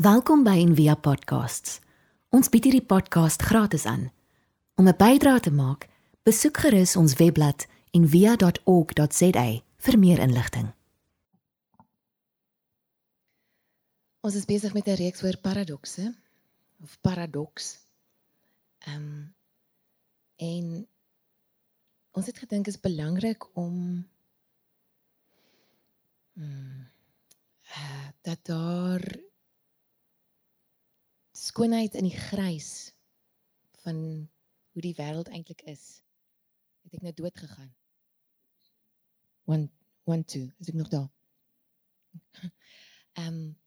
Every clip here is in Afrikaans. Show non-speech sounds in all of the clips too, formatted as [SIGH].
Welkom by Envia Podcasts. Ons bied hierdie podcast gratis aan. Om 'n bydrae te maak, besoek gerus ons webblad en via.org.za vir meer inligting. Ons is besig met 'n reeks oor paradokse of paradoks. Ehm um, en ons het gedink is belangrik om hmm, uh, dat daar skoonheid in die grys van hoe die wêreld eintlik is. Het ek nou dood gegaan. 1 1 2 is ek nog daar. [LAUGHS] Ehm um,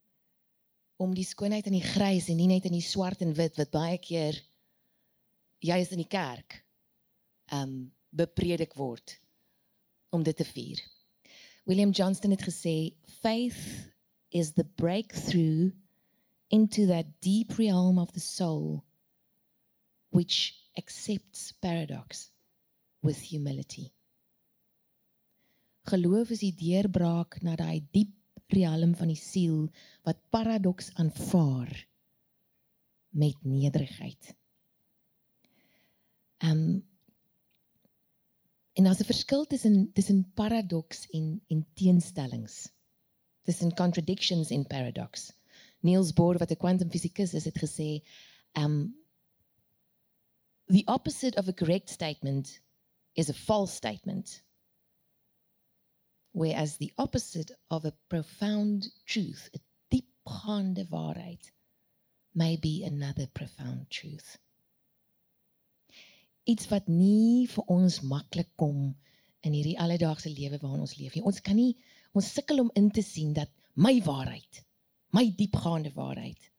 om die skoonheid in die grys en nie net in die swart en wit wat baie keer juis in die kerk ehm um, bepredik word om dit te vier. William Johnston het gesê faith is the breakthrough into that deep realm of the soul which accepts paradox with humility. Geloof is die deurbraak na daai diep riem van die siel wat paradoks aanvaar met nederigheid. Ehm um, en daar's 'n verskil tussen tussen paradoks en en teenstellings. Tussen contradictions en paradox. Niels Bohr wat 'n kwantumfisikus is, het gesê, um the opposite of a correct statement is a false statement. Whereas the opposite of a profound truth, a diepgaande waarheid, may be another profound truth. Iets wat nie vir ons maklik kom in hierdie alledaagse lewe waarin ons leef nie. Ons kan nie ons sukkel om in te sien dat my waarheid my diepgaande waarheid.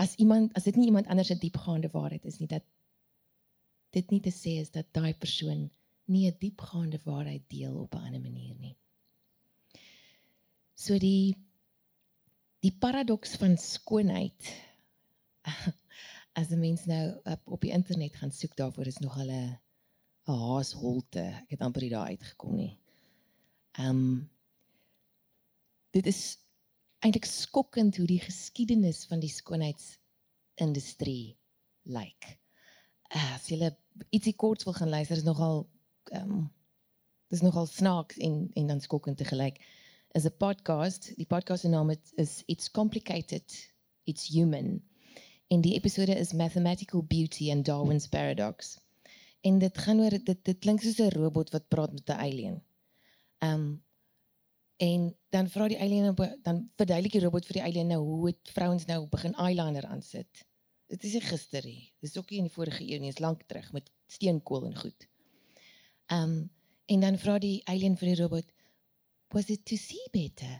As iemand as dit nie iemand anders se diepgaande waarheid is nie dat dit nie te sê is dat daai persoon nie 'n diepgaande waarheid deel op 'n ander manier nie. So die die paradoks van skoonheid [LAUGHS] as 'n mens nou op, op die internet gaan soek daarvoor is nog al 'n haasholte. Ek het amper daar uitgekom nie. Ehm um, dit is eintlik skokkend hoe die geskiedenis van die skoonheidsindustrie lyk. Uh, as jy ietsie kort wil gaan luister is nogal ehm um, dis nogal snaaks en en dan skokkend te gelyk. Is 'n podcast. Die podcast se naam is It's Complicated, It's Human. En die episode is Mathematical Beauty and Darwin's Paradox. En dit gaan oor dit dit klink soos 'n robot wat praat met 'n alien. Ehm um, En dan vra die alien dan verduidelik die robot vir die alien nou hoe het vrouens nou begin eyeliner aansit. Dit is nie gister nie. Dis ook nie in die vorige eeu nie, dis lank terug met steenkool en goed. Ehm um, en dan vra die alien vir die robot was it to see better?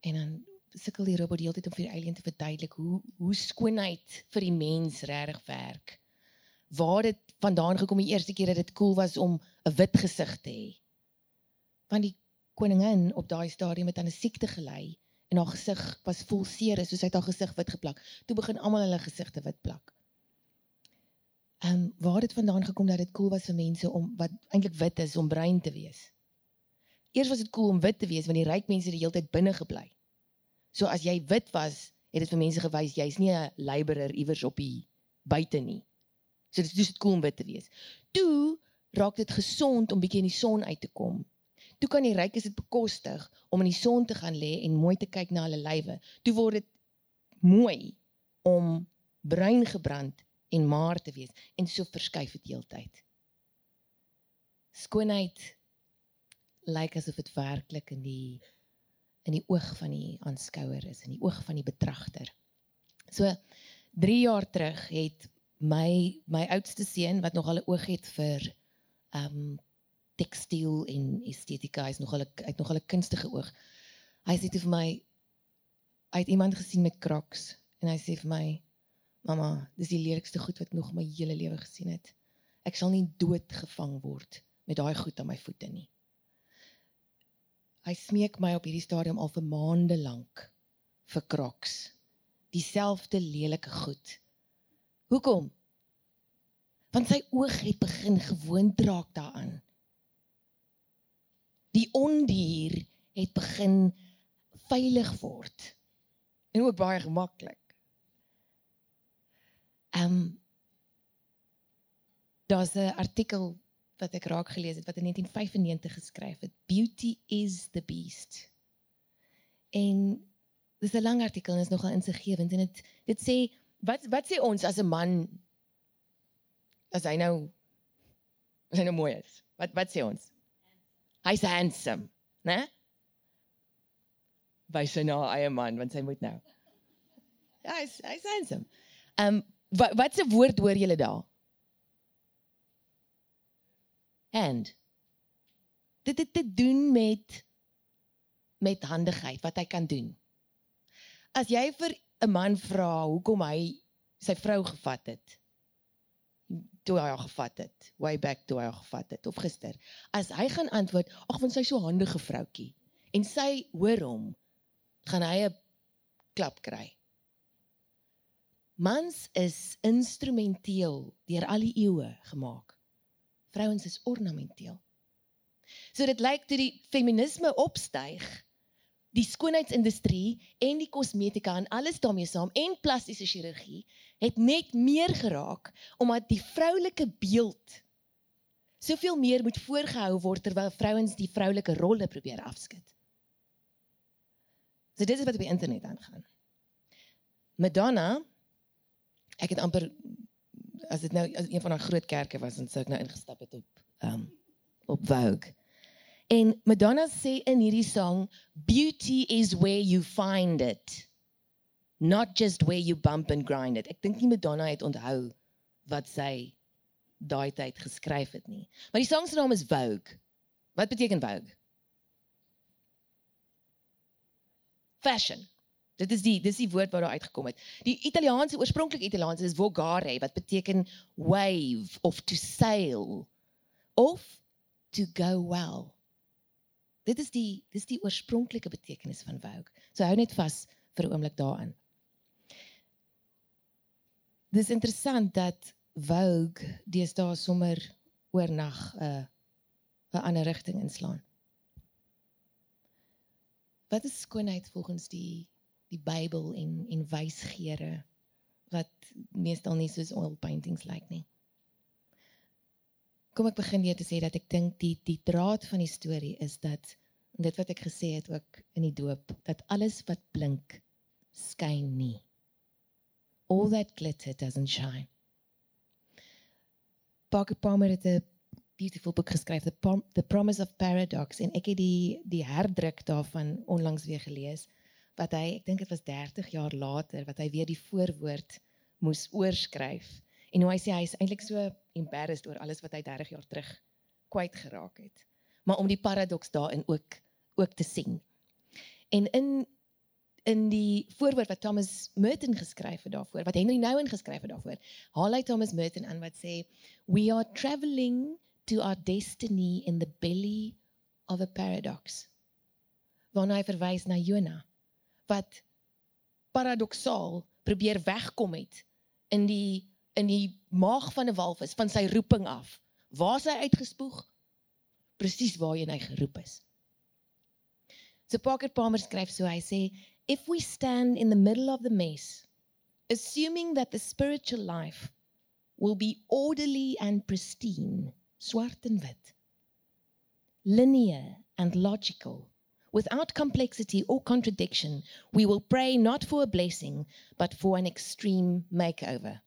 En dan sukkel die robot die hele tyd om vir die alien te verduidelik hoe hoe skoonheid vir die mens regtig werk. Waar dit vandaan gekom die eerste keer dat dit cool was om 'n wit gesig te hê. Want die koningin op daai stadium het aan 'n siekte gelei en haar gesig was vol seer soos hy het haar gesig wit geplak. Toe begin almal hulle gesigte wit plak. Ehm um, waar dit vandaan gekom dat dit cool was vir mense om wat eintlik wit is om bruin te wees? Eers was dit cool om wit te wees want die ryk mense het die hele tyd binne gebly. So as jy wit was, het dit vir mense gewys jy's nie 'n laborer iewers op die buite nie. So dit is dit cool om wit te wees. Toe raak dit gesond om bietjie in die son uit te kom Toe kan die rykes dit bekostig om in die son te gaan lê en mooi te kyk na hulle lywe. Toe word dit mooi om bruin gebrand en maar te wees en so verskuif dit heeltyd. Skoonheid lyk asof dit werklik in die in die oog van die aanskouer is, in die oog van die betragter. So 3 jaar terug het my my oudste seun wat nog al 'n oog het vir ehm um, tekstiel en estetika is nogal uit nogal 'n kunstige oog. Hy sê vir my hy het iemand gesien met Crocs en hy sê vir my mamma, dis die lelikste goed wat nog my hele lewe gesien het. Ek sal nie dood gevang word met daai goed aan my voete nie. Hy smeek my op hierdie stadium al vir maande lank vir Crocs. Dieselfde lelike goed. Hoekom? Want sy oog het begin gewoond raak daaraan die ondier het begin veilig word en ook baie gemaklik. Ehm um, daar's 'n artikel wat ek raak gelees het wat in 1995 geskryf het. Beauty is the beast. En dis 'n lang artikel en is nogal insiggewend en dit dit sê wat wat sê ons as 'n man as hy nou as hy nou mooi is. Wat wat sê ons? Hy's handsome, né? Wys sy nou eie man want sy moet nou. Ja, hy's hy's handsome. Ehm um, wat wat se woord hoor julle daar? hand. Dit het te doen met met handigheid wat hy kan doen. As jy vir 'n man vra hoekom hy sy vrou gevat het, toe hy haar gevat het, way back toe hy haar gevat het of gister. As hy gaan antwoord, ag want sy's so handige vroutkie en sy hoor hom, gaan hy 'n klap kry. Mans is instrumenteel deur al die eeue gemaak vrouens is ornamenteel. So dit lyk toe die feminisme opstyg, die skoonheidsindustrie en die kosmetika en alles daarmee saam en plastiese chirurgie het net meer geraak omdat die vroulike beeld soveel meer moet voorgehou word terwyl vrouens die vroulike rolle probeer afskud. So dit is wat op die internet aangaan. Madonna ek het amper as dit nou as een van haar groot kerke was en sou ek nou ingestap het op ehm um, op Vogue. En Madonna sê in hierdie sang beauty is where you find it. Not just where you bump and grind it. Ek dink nie Madonna het onthou wat sy daai tyd geskryf het nie. Maar die sang se naam is Vogue. Wat beteken Vogue? Fashion. Dit is die dis die woord wat daar uitgekom het. Die Italiaanse oorspronklike Italiaans is volgare wat beteken wave of to sail of to go well. Dit is die dis die oorspronklike betekenis van vogue. So hou net vas vir 'n oomblik daaraan. Dis interessant dat vogue deesdae sommer oornag 'n uh, 'n ander rigting inslaan. Wat is skoonheid volgens die die Bybel en en wysgeere wat meestal nie soos oil paintings lyk like nie. Kom ek begin weer te sê dat ek dink die die draad van die storie is dat dit wat ek gesê het ook in die doop dat alles wat blink skyn nie. All that glitter doesn't shine. Parker Palmer het 'n beautiful boek geskryf the, the promise of paradox en ek het die die herdruk daarvan onlangs weer gelees wat hy, ek dink dit was 30 jaar later wat hy weer die voorwoord moes oorskryf. En hoe hy sê hy is eintlik so embarrassed oor alles wat hy 30 jaar terug kwyt geraak het. Maar om die paradoks daarin ook ook te sien. En in in die voorwoord wat Thomas Merton geskryf het daarvoor, wat Henry Nouwen geskryf het daarvoor, haal hy Thomas Merton aan wat sê we are travelling to our destiny in the belly of a paradox. Waarna hy verwys na Jonah wat paradoksaal probeer wegkom het in die in die maag van 'n walvis van sy roeping af. Waar sy uitgespoeg? Presies waarheen hy geroep is. So Parker Palmer skryf so hy sê if we stand in the middle of the mess assuming that the spiritual life will be orderly and pristine swart en wit linear and logical without complexity or contradiction, we will pray not for a blessing, but for an extreme makeover.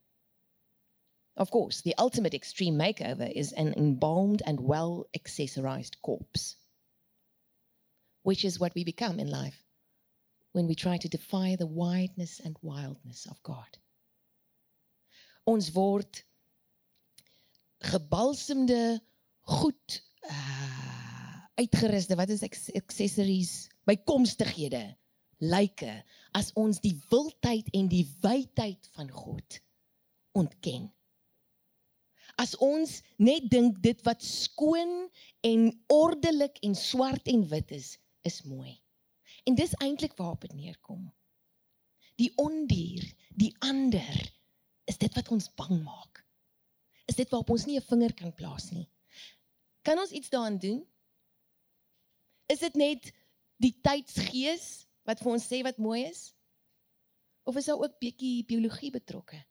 Of course, the ultimate extreme makeover is an embalmed and well accessorized corpse, which is what we become in life when we try to defy the wideness and wildness of God. Ons word gebalsemde goed uh, uitgeruste, wat is accessories, bykomstighede, lyke as ons die wildheid en die wydheid van God ontken. As ons net dink dit wat skoon en ordelik en swart en wit is, is mooi. En dis eintlik waarop dit neerkom. Die ondier, die ander, is dit wat ons bang maak. Is dit waarop ons nie 'n vinger kan plaas nie. Kan ons iets daaraan doen? Is dit net die tydsgees wat vir ons sê wat mooi is? of is daar ook bietjie biologie betrokke?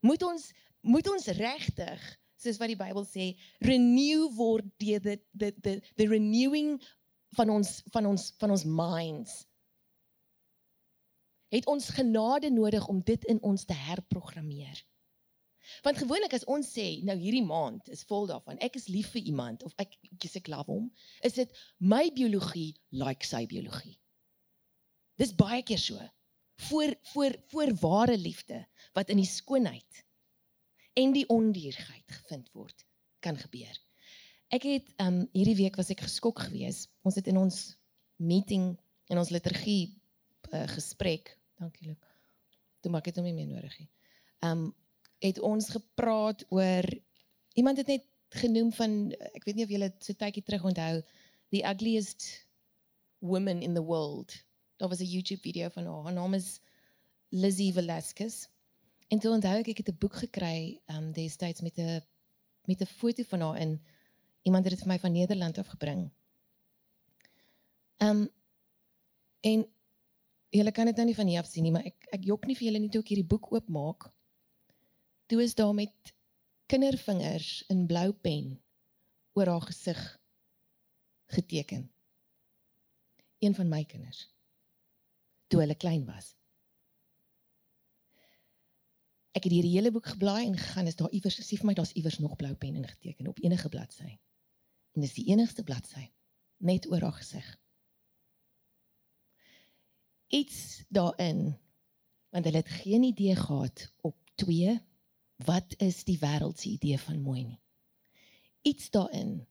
Moet ons moet ons regtig soos wat die Bybel sê renew word deur the the the the renewing van ons van ons van ons minds het ons genade nodig om dit in ons te herprogrammeer. Want gewoonlik as ons sê nou hierdie maand is vol daarvan, ek is lief vir iemand of ek kies ek love hom, is dit my biologie like sy biologie. Dis baie keer so. Voor voor voor ware liefde wat in die skoonheid en die ondierigheid gevind word kan gebeur. Ek het um hierdie week was ek geskok geweest. Ons het in ons meeting in ons liturgie uh, gesprek. Dankie Luke. Toe maak dit hom nie meer nodig nie. Um het ons gepraat oor iemand het net genoem van ek weet nie of julle so tydjie terug onthou the ugliest woman in the world. Daar was 'n YouTube video van haar. Haar naam is Lizzie Velasquez. En toe onthou ek ek het 'n boek gekry um destyds met 'n met 'n foto van haar in iemand het dit vir my van Nederland af gebring. Um en julle kan dit nou nie van hier af sien nie, maar ek ek jok nie vir julle nie toe ek hierdie boek oopmaak toe is daar met kindervingers in blou pen oor haar gesig geteken. Een van my kinders toe hulle klein was. Ek het hierdie hele boek geblaai en gegaan is daar iewers gesien vir my daar's iewers nog blou pen ingeteken op enige bladsy. En dis die enigste bladsy net oor haar gesig. Iets daarin want hulle het geen idee gehad op 2 wat is die wêreld se idee van mooi nie. Iets daarin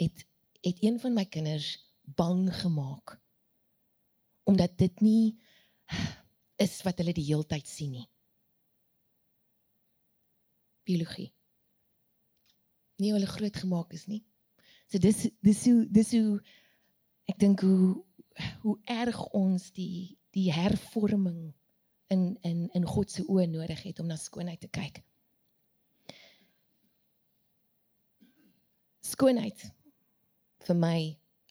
het het een van my kinders bang gemaak omdat dit nie is wat hulle die heeltyd sien nie. Biologie. Nie hulle groot gemaak is nie. So dis dis hoe dis hoe ek dink hoe hoe erg ons die die hervorming in in in God se oë nodig het om na skoonheid te kyk. Skoonheid vir my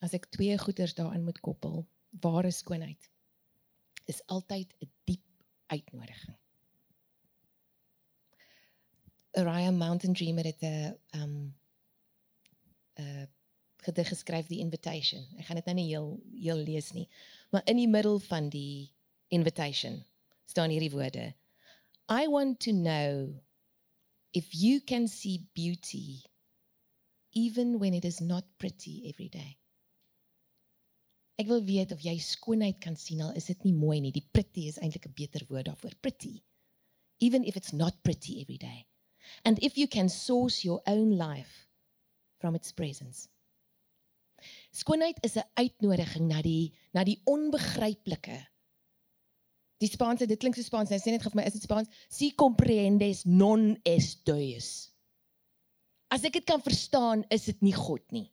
as ek twee goeders daarin moet koppel, ware skoonheid is altyd 'n diep uitnodiging. Araya Mountain Dreamer het 'n um 'n gedig geskryf die invitation. Ek gaan dit nou nie heel heel lees nie, maar in die middel van die invitation staan hierdie woorde. I want to know if you can see beauty even when it is not pretty every day. Ek wil weet of jy skoonheid kan sien al is dit nie mooi nie. Die pretty is eintlik 'n beter woord daarvoor. Pretty. Even if it's not pretty every day. And if you can source your own life from its presence. Skoonheid is 'n uitnodiging na die na die onbegryplike Die Spaanse, dit klink so Spaans. Hy sê net vir my, is dit Spaans? Si comprendes non es Deus. As ek dit kan verstaan, is dit nie God nie.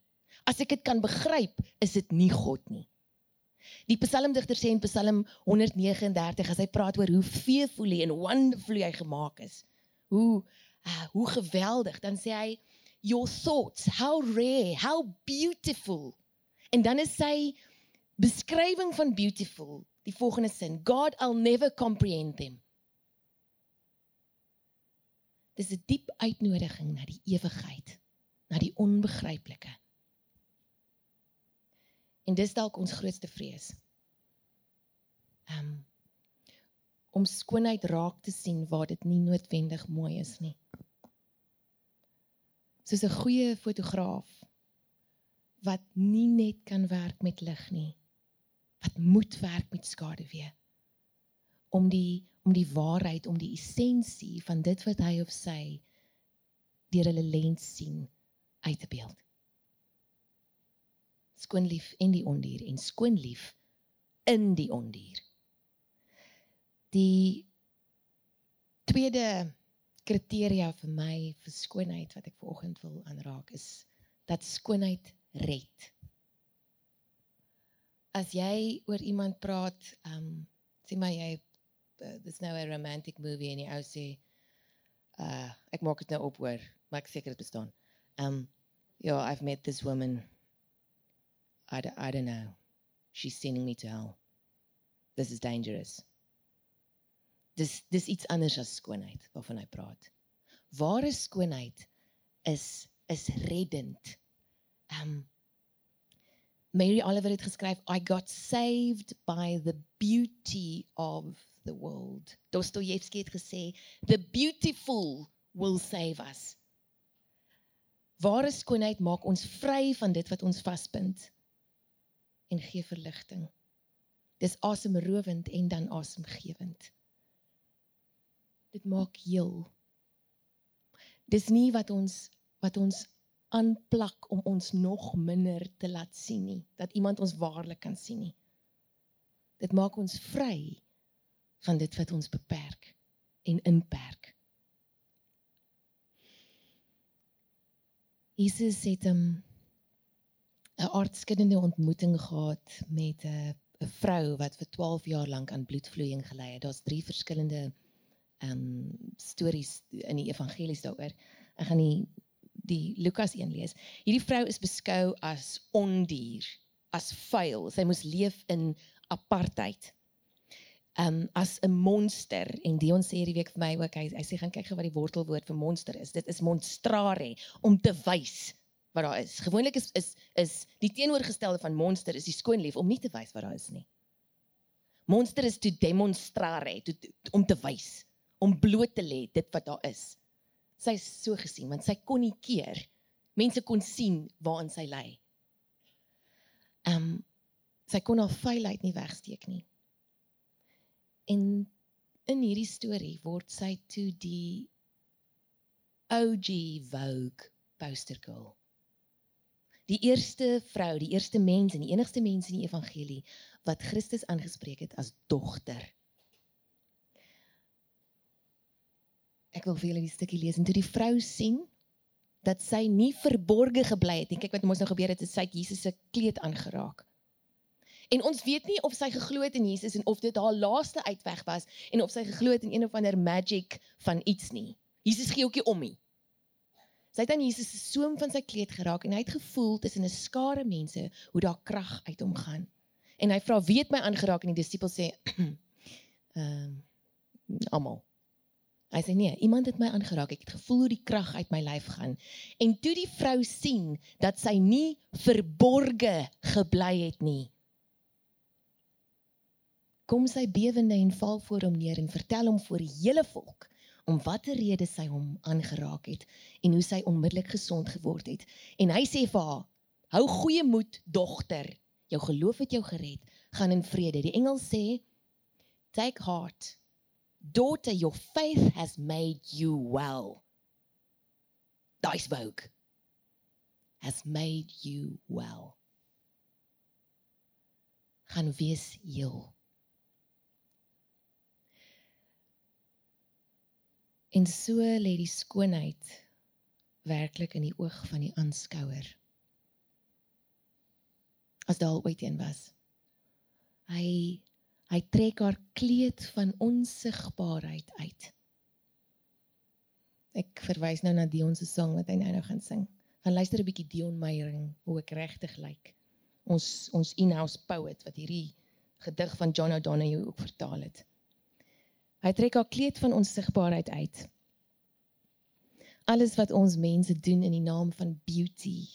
As ek dit kan begryp, is dit nie God nie. Die psalmdigter sê in Psalm 139 as hy praat oor hoe fearfully and wonderfully hy gemaak is. Hoe uh, hoe geweldig, dan sê hy your thoughts, how rare, how beautiful. En dan is sy beskrywing van beautiful die volgende sin: God I'll never comprehend them. Dis 'n diep uitnodiging na die ewigheid, na die onbegryplike. En dis dalk ons grootste vrees. Um om skoonheid raak te sien waar dit nie noodwendig mooi is nie. Soos 'n goeie fotograaf wat nie net kan werk met lig nie, wat moet werk met skaduwee om die om die waarheid om die essensie van dit wat hy of sy deur hulle lens sien uit te beeld. Skoon lief en die ondier en skoon lief in die ondier. Die tweede kriteria vir my vir skoonheid wat ek vanoggend wil aanraak is dat skoonheid red as jy oor iemand praat, ehm um, sê maar jy uh, dis nou 'n romantic movie en die ou sê uh ek maak dit nou op hoor, maar ek seker dit bestaan. Ehm um, ja, yeah, I've met this woman. I I don't know. She's sending me to hell. This is dangerous. Dis dis iets anders as skoonheid waarvan hy praat. Ware skoonheid is is reddend. Um Mary Oliver het geskryf I got saved by the beauty of the world. Dostoevsky het gesê the beautiful will save us. Ware skoonheid maak ons vry van dit wat ons vasbind en gee verligting. Dis asemrowend en dan asemgewend. Dit maak heel. Dis nie wat ons wat ons aanplak om ons nog minder te laat sien nie, dat iemand ons waarlik kan sien nie. Dit maak ons vry van dit wat ons beperk en inperk. Jesus het 'n 'n aardskuddende ontmoeting gehad met 'n 'n vrou wat vir 12 jaar lank aan bloedvloeiing gely het. Daar's drie verskillende ehm um, stories in die evangelies daaroor. Ek gaan nie die Lukas 1 lees. Hierdie vrou is beskou as ondier, as vuil. Sy moes leef in apartheid. Um as 'n monster en Dion sê hierdie week vir my ook hy, hy sê gaan kyk gou wat die wortelwoord vir monster is. Dit is monstrare om te wys wat daar is. Gewoonlik is is is die teenoorgestelde van monster is die skoon lief om nie te wys wat daar is nie. Monster is to demonstrare, to, to, om te wys, om bloot te lê dit wat daar is sy is so gesien want sy kon nie keer. Mense kon sien waaraan sy lê. Ehm um, sy kon haar vuilheid nie wegsteek nie. En in hierdie storie word sy toe die OG Vogue poster girl. Die eerste vrou, die eerste mens en die enigste mens in die evangelie wat Christus aangespreek het as dogter. Ek wil vir julle 'n stukkie lees en toe die vrou sien dat sy nie verborge gebly het nie. Kyk wat mos nou gebeur het, sy het Jesus se kleed aangeraak. En ons weet nie of sy geglo het in Jesus en of dit haar laaste uitweg was en of sy geglo het in een of ander magic van iets nie. Jesus gee ookie om nie. Sy het aan Jesus se soem van sy kleed geraak en hy het gevoel tussen 'n skare mense hoe daar krag uit hom gaan. En hy vra: "Wie het my aangeraak?" en die disippels sê: [CLEARS THROAT] "Ehm uh, almal." Hy sê nee, iemand het my aangeraak. Ek het gevoel hoe die krag uit my lyf gaan. En toe die vrou sien dat sy nie verborge gebly het nie. Kom sy bewende en val voor hom neer en vertel hom voor die hele volk om watter rede sy hom aangeraak het en hoe sy onmiddellik gesond geword het. En hy sê vir haar: "Hou goeie moed, dogter. Jou geloof het jou gered. Gaan in vrede." Die engel sê: "Take heart." Daughter, your faith has made you well. Daai spook has made you well. Gaan wees heel. En so lê die skoonheid werklik in die oog van die aanskouer. As daal ooit een was. Hy Hy trek haar kleed van onsigbaarheid uit. Ek verwys nou na Dion se sang wat hy nou nou gaan sing. Gaan luister 'n bietjie Dion Meyering hoe ek regtig lyk. Ons ons in-house poet wat hierdie gedig van John O'Donoghue ook vertaal het. Hy trek haar kleed van onsigbaarheid uit. Alles wat ons mense doen in die naam van beauty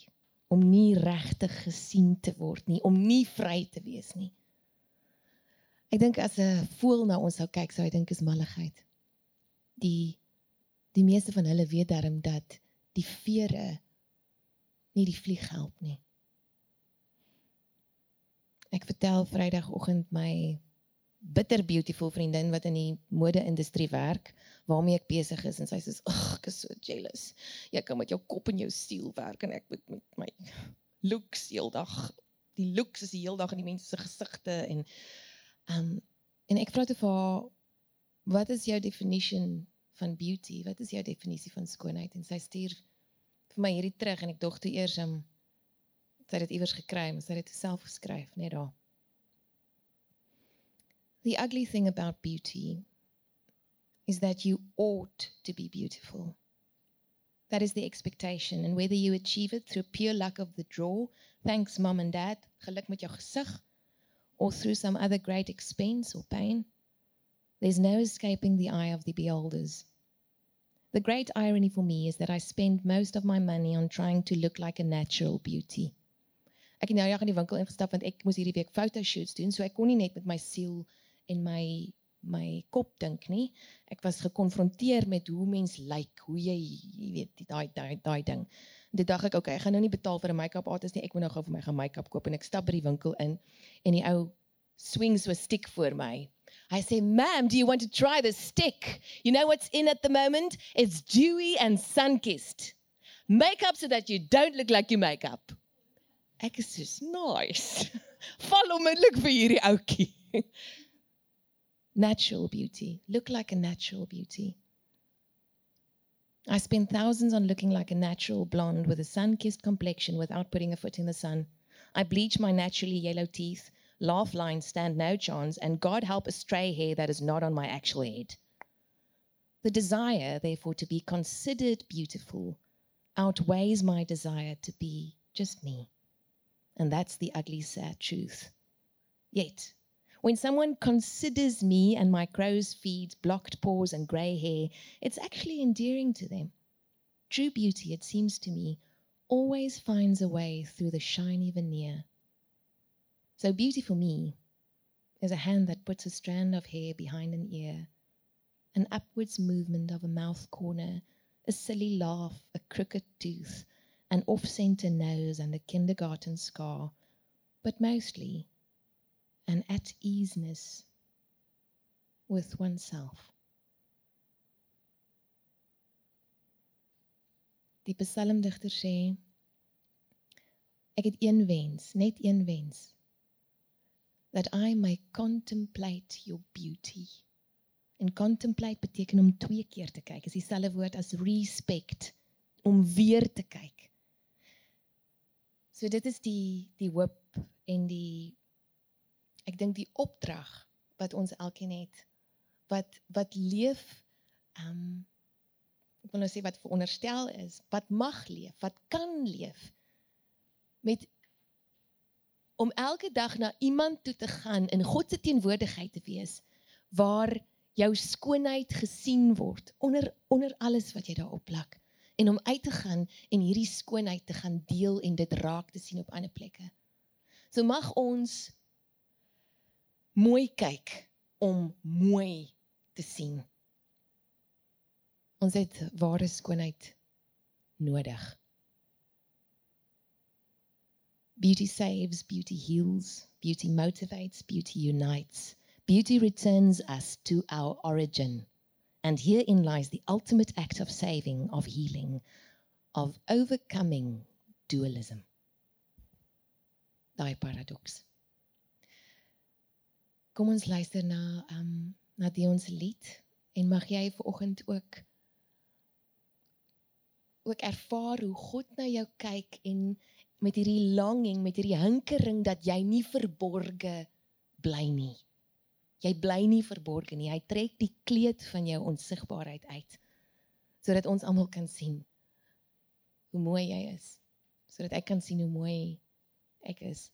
om nie regtig gesien te word nie, om nie vry te wees nie. Ek dink as 'n voël na ons sou kyk, sou hy dink is malligheid. Die die meeste van hulle weet darm dat die vere nie die vlieg help nie. Ek vertel Vrydagoggend my bitter beautiful vriendin wat in die mode-industrie werk, waarmee ek besig is en sy sê, "Ag, ek is so jealous. Jy kan met jou kop en jou siel werk en ek moet met my looks heeldag. Die looks is die heeldag in die mense se gesigte en Um en ek vra toe vir haar wat is jou definition van beauty? Wat is jou definisie van skoonheid? En sy stuur vir my hierdie terug en ek dog toe eers um sy het dit iewers gekry, maar sy het dit self geskryf, net daar. The ugly thing about beauty is that you ought to be beautiful. That is the expectation and whether you achieve it through pure luck of the draw, thanks mom and dad, geluk met jou gesig or through some other great expense or pain, There's no escaping the eye of the beholders. The great irony for me is that I spend most of my money on trying to look like a natural beauty. Ek het nou ja in die winkel ingestap want ek moes hierdie week fotoshoots doen, so ek kon nie net met my siel en my my kop dink nie. Ek was gekonfronteer met hoe mens lyk, hoe jy jy weet daai daai daai ding. En toe dink ek, okay, ek gaan nou nie betaal vir 'n make-up artist nie. Ek moet nou gou vir my gaan make-up koop en ek stap by die winkel in en die ou swing so 'n stick voor my. I say, Ma'am, do you want to try the stick? You know what's in at the moment? It's dewy and sun kissed. Makeup so that you don't look like you make up. Ek is soos nice. [LAUGHS] Val onmiddellik vir hierdie ouetjie. [LAUGHS] natural beauty. Look like a natural beauty. I spend thousands on looking like a natural blonde with a sun kissed complexion without putting a foot in the sun. I bleach my naturally yellow teeth, laugh lines stand no chance, and God help a stray hair that is not on my actual head. The desire, therefore, to be considered beautiful outweighs my desire to be just me. And that's the ugly, sad truth. Yet, when someone considers me and my crow's feet, blocked paws, and grey hair, it's actually endearing to them. True beauty, it seems to me, always finds a way through the shiny veneer. So, beauty for me is a hand that puts a strand of hair behind an ear, an upwards movement of a mouth corner, a silly laugh, a crooked tooth, an off center nose, and a kindergarten scar, but mostly an at easeness with oneself. Die psalmdigter sê ek het een wens, net een wens. That I may contemplate your beauty. En contemplate beteken om twee keer te kyk. Is dieselfde woord as respect om weer te kyk. So dit is die die hoop en die ek dink die opdrag wat ons elkeen het wat wat leef ehm um, ek wil nou sê wat veronderstel is, wat mag leef, wat kan leef met om elke dag na iemand toe te gaan in God se teenwoordigheid te wees waar jou skoonheid gesien word onder onder alles wat jy daarop plak en om uit te gaan en hierdie skoonheid te gaan deel en dit raak te sien op ander plekke. So mag ons mooi kyk om mooi te sien. Ons het ware skoonheid nodig. Beauty saves, beauty heals, beauty motivates, beauty unites. Beauty returns us to our origin. And herein lies the ultimate act of saving, of healing, of overcoming dualism. Daai paradoks. Kom ons luister na um na Dion se lied en mag jy vanoggend ook ook ervaar hoe God na jou kyk en met hierdie longing, met hierdie hinkering dat jy nie verborge bly nie. Jy bly nie verborge nie. Hy trek die kleed van jou onsigbaarheid uit sodat ons almal kan sien hoe mooi jy is. Sodat ek kan sien hoe mooi ek is.